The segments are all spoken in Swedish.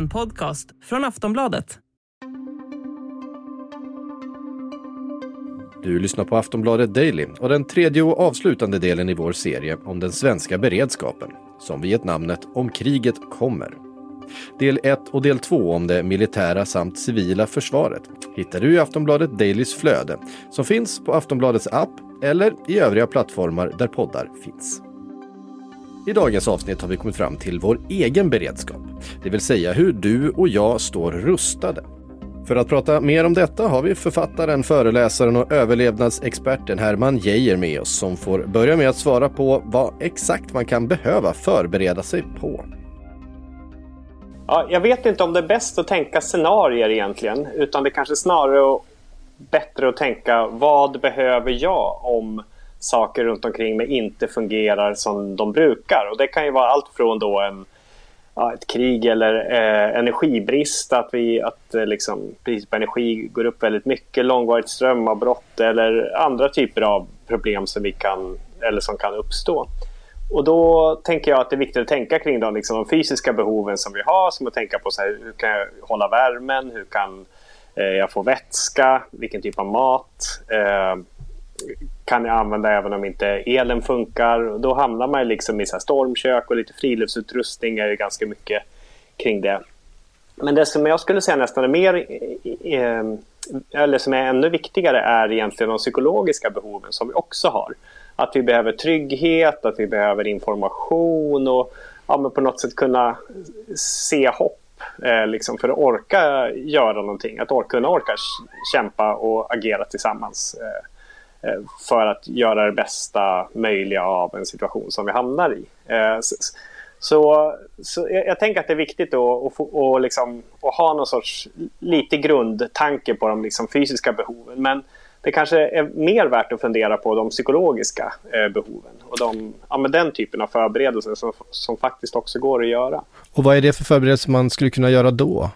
En podcast från Aftonbladet. Du lyssnar på Aftonbladet Daily och den tredje och avslutande delen i vår serie om den svenska beredskapen, som vi gett namnet Om kriget kommer. Del 1 och del 2 om det militära samt civila försvaret hittar du i Aftonbladet Dailys flöde, som finns på Aftonbladets app eller i övriga plattformar där poddar finns. I dagens avsnitt har vi kommit fram till vår egen beredskap, det vill säga hur du och jag står rustade. För att prata mer om detta har vi författaren, föreläsaren och överlevnadsexperten Herman Geijer med oss som får börja med att svara på vad exakt man kan behöva förbereda sig på. Ja, jag vet inte om det är bäst att tänka scenarier egentligen, utan det kanske snarare är bättre att tänka vad behöver jag om saker runt omkring mig inte fungerar som de brukar. Och det kan ju vara allt från då en, ja, ett krig eller eh, energibrist, att, vi, att eh, liksom, priset på energi går upp väldigt mycket, långvarigt strömavbrott eller andra typer av problem som, vi kan, eller som kan uppstå. Och då tänker jag att det är viktigt att tänka kring de, liksom, de fysiska behoven som vi har, som att tänka på så här, hur kan jag hålla värmen, hur kan eh, jag få vätska, vilken typ av mat, eh, kan jag använda även om inte elen funkar. Då hamnar man liksom i så stormkök och lite friluftsutrustning är ganska mycket kring det. Men det som jag skulle säga nästan är mer, eh, eh, eller som är ännu viktigare är egentligen de psykologiska behoven som vi också har. Att vi behöver trygghet, att vi behöver information och ja, men på något sätt kunna se hopp eh, liksom för att orka göra någonting. Att orka, kunna orka kämpa och agera tillsammans. Eh, Eh, för att göra det bästa möjliga av en situation som vi hamnar i. Eh, så, så jag, jag tänker att det är viktigt att, liksom, att ha någon sorts lite grundtanke på de liksom fysiska behoven. Men det kanske är mer värt att fundera på de psykologiska eh, behoven och de, ja, den typen av förberedelser som, som faktiskt också går att göra. Och vad är det för förberedelser man skulle kunna göra då?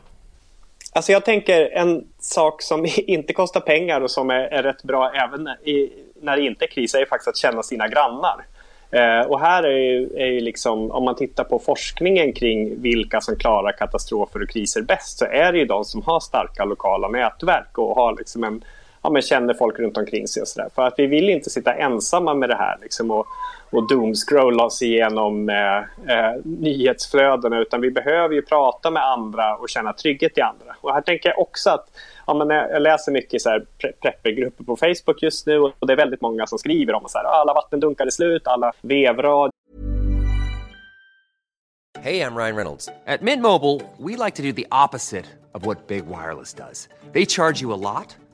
Alltså jag tänker en sak som inte kostar pengar och som är, är rätt bra även i, när det inte är kris är faktiskt att känna sina grannar. Eh, och här är ju, är ju liksom, om man tittar på forskningen kring vilka som klarar katastrofer och kriser bäst så är det ju de som har starka lokala nätverk och har liksom en, ja, men känner folk runt omkring sig och sådär. För att vi vill inte sitta ensamma med det här liksom och, och doomscrolla oss igenom eh, eh, nyhetsflödena utan vi behöver ju prata med andra och känna trygghet i andra. Och här tänker jag också att ja, men jag läser mycket så här preppergrupper på Facebook just nu och det är väldigt många som skriver om så här, alla vattendunkar är slut, alla vevrad. Hej, jag Ryan Reynolds. På Midmobile vill vi like to do opposite of vad Big Wireless gör. De laddar you mycket.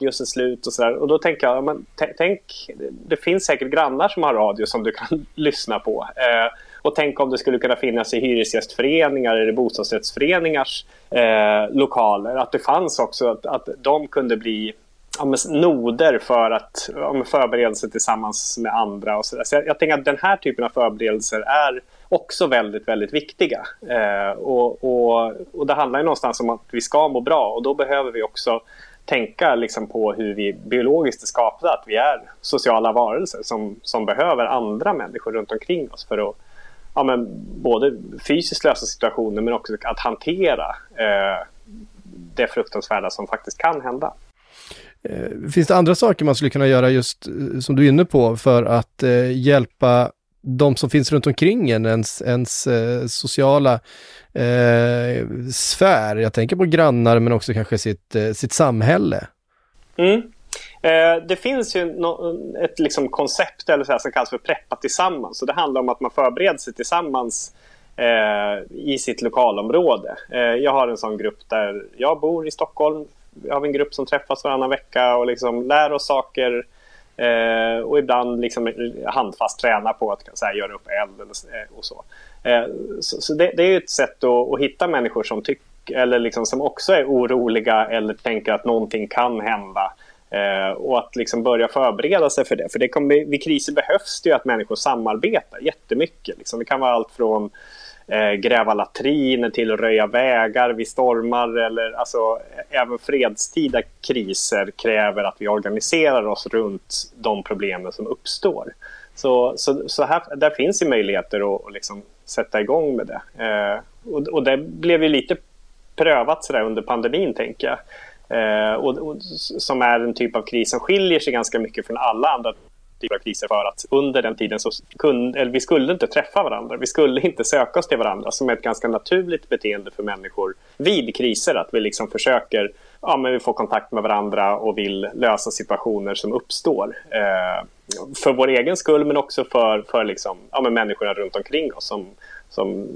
Just är slut och sådär. Och då tänker jag, men, tänk, det finns säkert grannar som har radio som du kan lyssna på. Eh, Och tänk om det skulle kunna finnas i hyresgästföreningar eller bostadsrättsföreningars eh, lokaler. Att det fanns också att, att de kunde bli ja, noder för att ja, förberedelse tillsammans med andra. Och så, där. så jag, jag, tänker att den här typen av förberedelser är också väldigt, väldigt viktiga. Eh, och, och, och det handlar ju någonstans om att vi ska må bra och då behöver vi också tänka liksom på hur vi biologiskt är skapade, att vi är sociala varelser som, som behöver andra människor runt omkring oss för att ja, men både fysiskt lösa situationer men också att hantera eh, det fruktansvärda som faktiskt kan hända. Eh, finns det andra saker man skulle kunna göra just eh, som du är inne på för att eh, hjälpa de som finns runt omkring en, ens, ens eh, sociala eh, sfär? Jag tänker på grannar men också kanske sitt, eh, sitt samhälle. Mm. Eh, det finns ju ett liksom koncept eller så här, som kallas för preppa tillsammans. Så det handlar om att man förbereder sig tillsammans eh, i sitt lokalområde. Eh, jag har en sån grupp där jag bor i Stockholm. Vi har en grupp som träffas varannan vecka och liksom lär oss saker eh, och ibland liksom handfast träna på att här, göra upp eld eller, eh, och så. Eh, så, så det, det, är ett sätt att, att hitta människor som tyck, eller liksom som också är oroliga eller tänker att någonting kan hända Eh, och att liksom börja förbereda sig för det. För det kommer, vid kriser behövs det ju att människor samarbetar jättemycket. Liksom. Det kan vara allt från eh, gräva latriner till att röja vägar vid stormar. Eller, alltså, även fredstida kriser kräver att vi organiserar oss runt de problemen som uppstår. Så, så, så här, där finns ju möjligheter att, att liksom sätta igång med det. Eh, och, och det blev ju lite prövat så under pandemin, tänker jag. Eh, och, och, som är en typ av kris som skiljer sig ganska mycket från alla andra typer av kriser för att under den tiden så kunde, eller vi skulle inte träffa varandra. Vi skulle inte söka oss till varandra som är ett ganska naturligt beteende för människor vid kriser. Att vi liksom försöker, ja men vi får kontakt med varandra och vill lösa situationer som uppstår. Eh, för vår egen skull men också för, för liksom, ja, men människorna runt omkring oss som, som,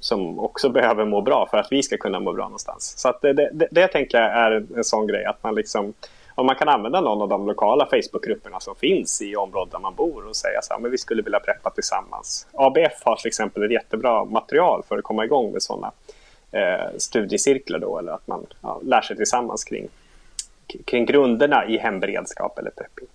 som också behöver må bra för att vi ska kunna må bra någonstans. Så att det, det, det tänker jag är en sån grej att man liksom om man kan använda någon av de lokala Facebookgrupperna som finns i området där man bor och säga så här, men vi skulle vilja preppa tillsammans. ABF har till exempel ett jättebra material för att komma igång med sådana eh, studiecirklar då, eller att man ja, lär sig tillsammans kring kring grunderna i hemberedskap eller prepping.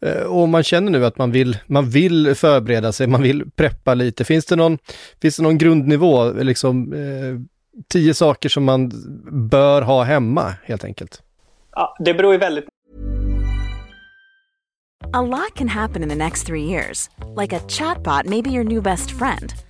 Mm. Och man känner nu att man vill, man vill förbereda sig, man vill preppa lite. Finns det någon, finns det någon grundnivå, liksom eh, tio saker som man bör ha hemma helt enkelt? Det beror ju väldigt A lot can happen in the next three years. Like a chatbot may be your new best friend.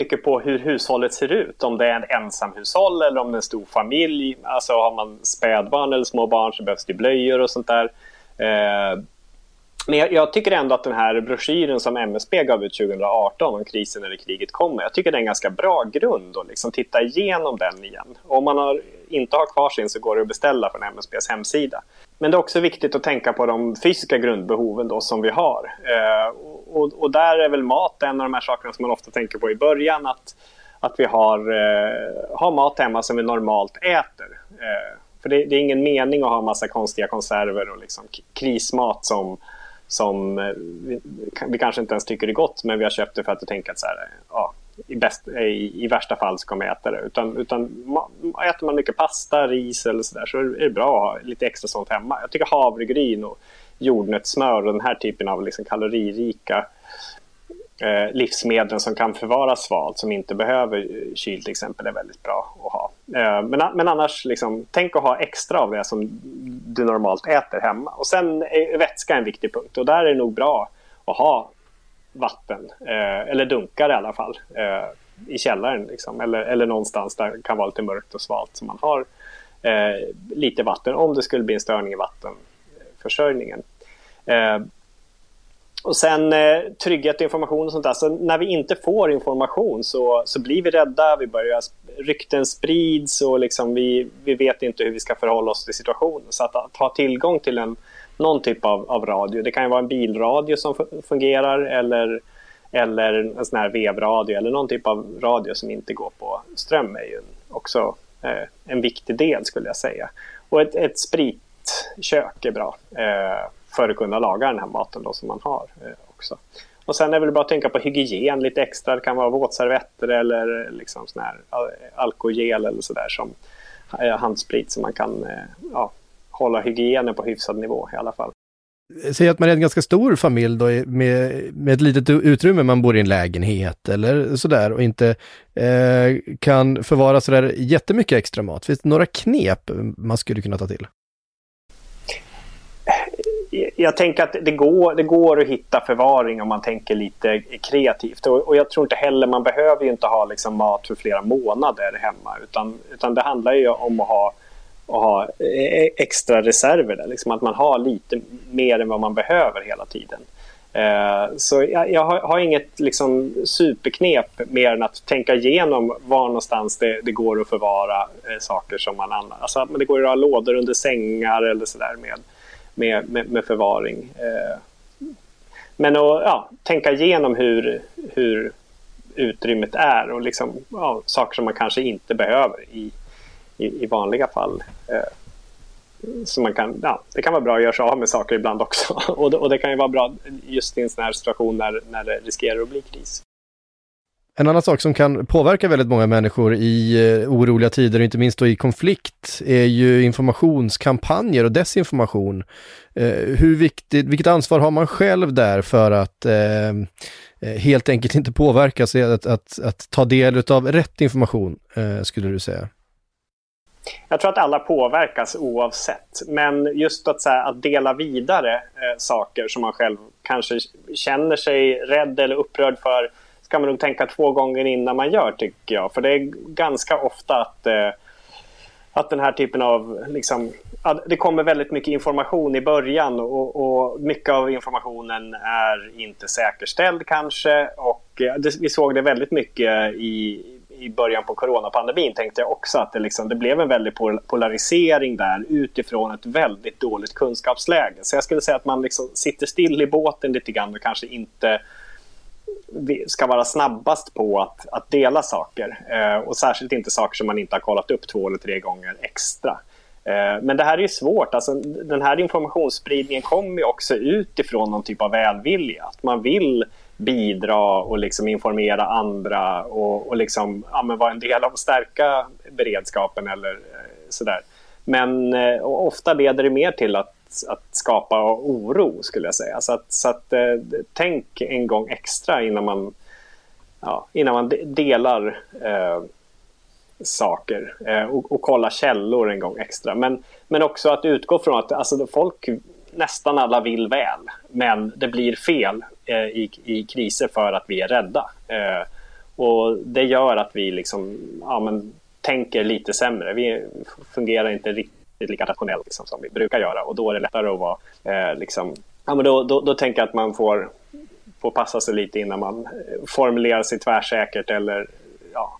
mycket på hur hushållet ser ut. Om det är en ensamhushåll eller om det är en stor familj. Alltså har man spädbarn eller små barn så behövs det blöjor och sånt där. Eh, men jag, jag, tycker ändå att den här broschyren som MSB gav ut 2018 om krisen eller kriget kommer, jag tycker det är en ganska bra grund att liksom titta igenom den igen. om man har, inte har kvar sin så går det att beställa från MSBs hemsida. Men det är också viktigt att tänka på de fysiska grundbehoven då som vi har. Eh, och, och, där är väl mat en av de här sakerna som man ofta tänker på i början. Att, att vi har, eh, har mat hemma som vi normalt äter. Eh, för det, det, är ingen mening att ha massa konstiga konserver och liksom krismat som, som eh, vi, vi, kanske inte ens tycker är gott men vi har köpt det för att vi tänker att så här, ja, i, bäst, eh, i, i, värsta fall så kommer vi äta det. Utan, utan äter man mycket pasta, ris eller så där så är det bra att ha lite extra sånt hemma. Jag tycker havregryn och jordnötssmör och den här typen av liksom kaloririka eh, livsmedel som kan förvaras svalt som inte behöver kyl till exempel är väldigt bra att ha. Eh, men, men annars, liksom, tänk att ha extra av det som du normalt äter hemma. Och sen är vätska en viktig punkt och där är det nog bra att ha vatten, eh, eller dunkar i alla fall, eh, i källaren. Liksom, eller, eller någonstans där det kan vara lite mörkt och svalt så man har eh, lite vatten om det skulle bli en störning i vatten Eh, och sen eh, trygghet och information och sånt där. Så när vi inte får information så, så blir vi rädda, vi börjar, rykten sprids och liksom vi, vi vet inte hur vi ska förhålla oss till situationen. Så att, att ha tillgång till en, någon typ av, av radio, det kan ju vara en bilradio som fungerar eller, eller en sån här vevradio eller någon typ av radio som inte går på ström är ju också eh, en viktig del skulle jag säga. Och ett, ett kök är bra. Eh, för att kunna laga den här maten då som man har eh, också. Och sen är det väl bara att tänka på hygien lite extra. Det kan vara våtservetter eller liksom sån här alkogel eller sådär som eh, handsprit så man kan eh, ja, hålla hygienen på hyfsad nivå i alla fall. Säg att man är en ganska stor familj då med, med ett litet utrymme, man bor i en lägenhet eller sådär och inte eh, kan förvara sådär jättemycket extra mat. Finns det några knep man skulle kunna ta till? Jag tänker att det går, det går att hitta förvaring om man tänker lite kreativt. Och, och jag tror inte heller, man behöver ju inte ha liksom mat för flera månader hemma. Utan, utan det handlar ju om att ha, att ha e, e, extra reserver. Där, liksom att man har lite mer än vad man behöver hela tiden. Eh, så jag, jag har, har, inget liksom, superknep mer än att tänka igenom var någonstans det, det går att förvara eh, saker som man använder. Alltså, det går att ha lådor under sängar eller sådär med med, med, med förvaring. Eh, men att ja, tänka igenom hur, hur utrymmet är och liksom, ja, saker som man kanske inte behöver i, i, i vanliga fall. Eh, så man kan, ja, det kan vara bra att göra sig av med saker ibland också. och, det, och det kan ju vara bra just i en sån här situation när, när det riskerar att bli kris. En annan sak som kan påverka väldigt många människor i eh, oroliga tider, inte minst då i konflikt, är ju informationskampanjer och desinformation. Eh, hur viktigt, vilket ansvar har man själv där för att eh, eh helt enkelt inte påverkas, att, att, att ta del av rätt information, eh, skulle du säga? Jag tror att alla påverkas oavsett. Men just att, så här, att dela vidare eh, saker som man själv kanske känner sig rädd eller upprörd för ska man nog tänka två gånger innan man gör, tycker jag. För det är ganska ofta att, eh, att den här typen av... Liksom, det kommer väldigt mycket information i början och, och mycket av informationen är inte säkerställd kanske. Och eh, det, vi såg det väldigt mycket i, i början på coronapandemin tänkte jag också att det, liksom, det blev en väldig polarisering där utifrån ett väldigt dåligt kunskapsläge. Så jag skulle säga att man liksom sitter still i båten lite grann och kanske inte ska vara snabbast på att, att dela saker. Eh, och särskilt inte saker som man inte har kollat upp två eller tre gånger extra. Eh, men det här är ju svårt. Alltså, den här informationsspridningen kommer ju också utifrån någon typ av välvilja. Att man vill bidra och liksom informera andra och, och liksom, ja, vara en del av att stärka beredskapen eller eh, sådär. Men eh, ofta leder det mer till att att skapa oro skulle jag säga. Så att, så att eh, tänk en gång extra innan man, ja, innan man delar eh, saker eh, och, och kolla källor en gång extra. Men, men också att utgå från att alltså, folk, nästan alla vill väl, men det blir fel eh, i, i kriser för att vi är rädda. Eh, och det gör att vi liksom, ja, men, tänker lite sämre. Vi fungerar inte riktigt lika rationellt liksom, som vi brukar göra och då är det lättare att vara eh, liksom, ja, men då, då, då tänker jag att man får, får passa sig lite innan man eh, formulerar sig tvärsäkert eller ja,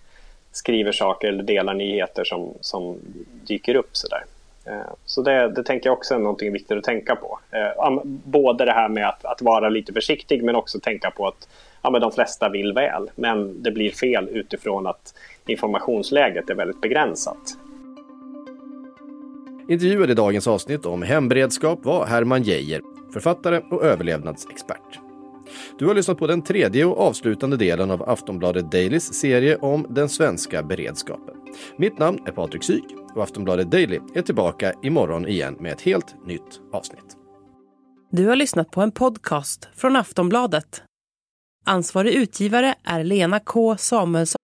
skriver saker eller delar nyheter som, som dyker upp sådär. Eh, så det, det tänker jag också är någonting viktigt att tänka på. Eh, både det här med att, att vara lite försiktig men också tänka på att ja, men de flesta vill väl men det blir fel utifrån att informationsläget är väldigt begränsat Intervjuad i dagens avsnitt om hemberedskap var Herman Geijer, författare och överlevnadsexpert. Du har lyssnat på den tredje och avslutande delen av Aftonbladet Dailys serie om den svenska beredskapen. Mitt namn är Patrik Syk och Aftonbladet Daily är tillbaka imorgon igen med ett helt nytt avsnitt. Du har lyssnat på en podcast från Aftonbladet. Ansvarig utgivare är Lena K Samuelsson.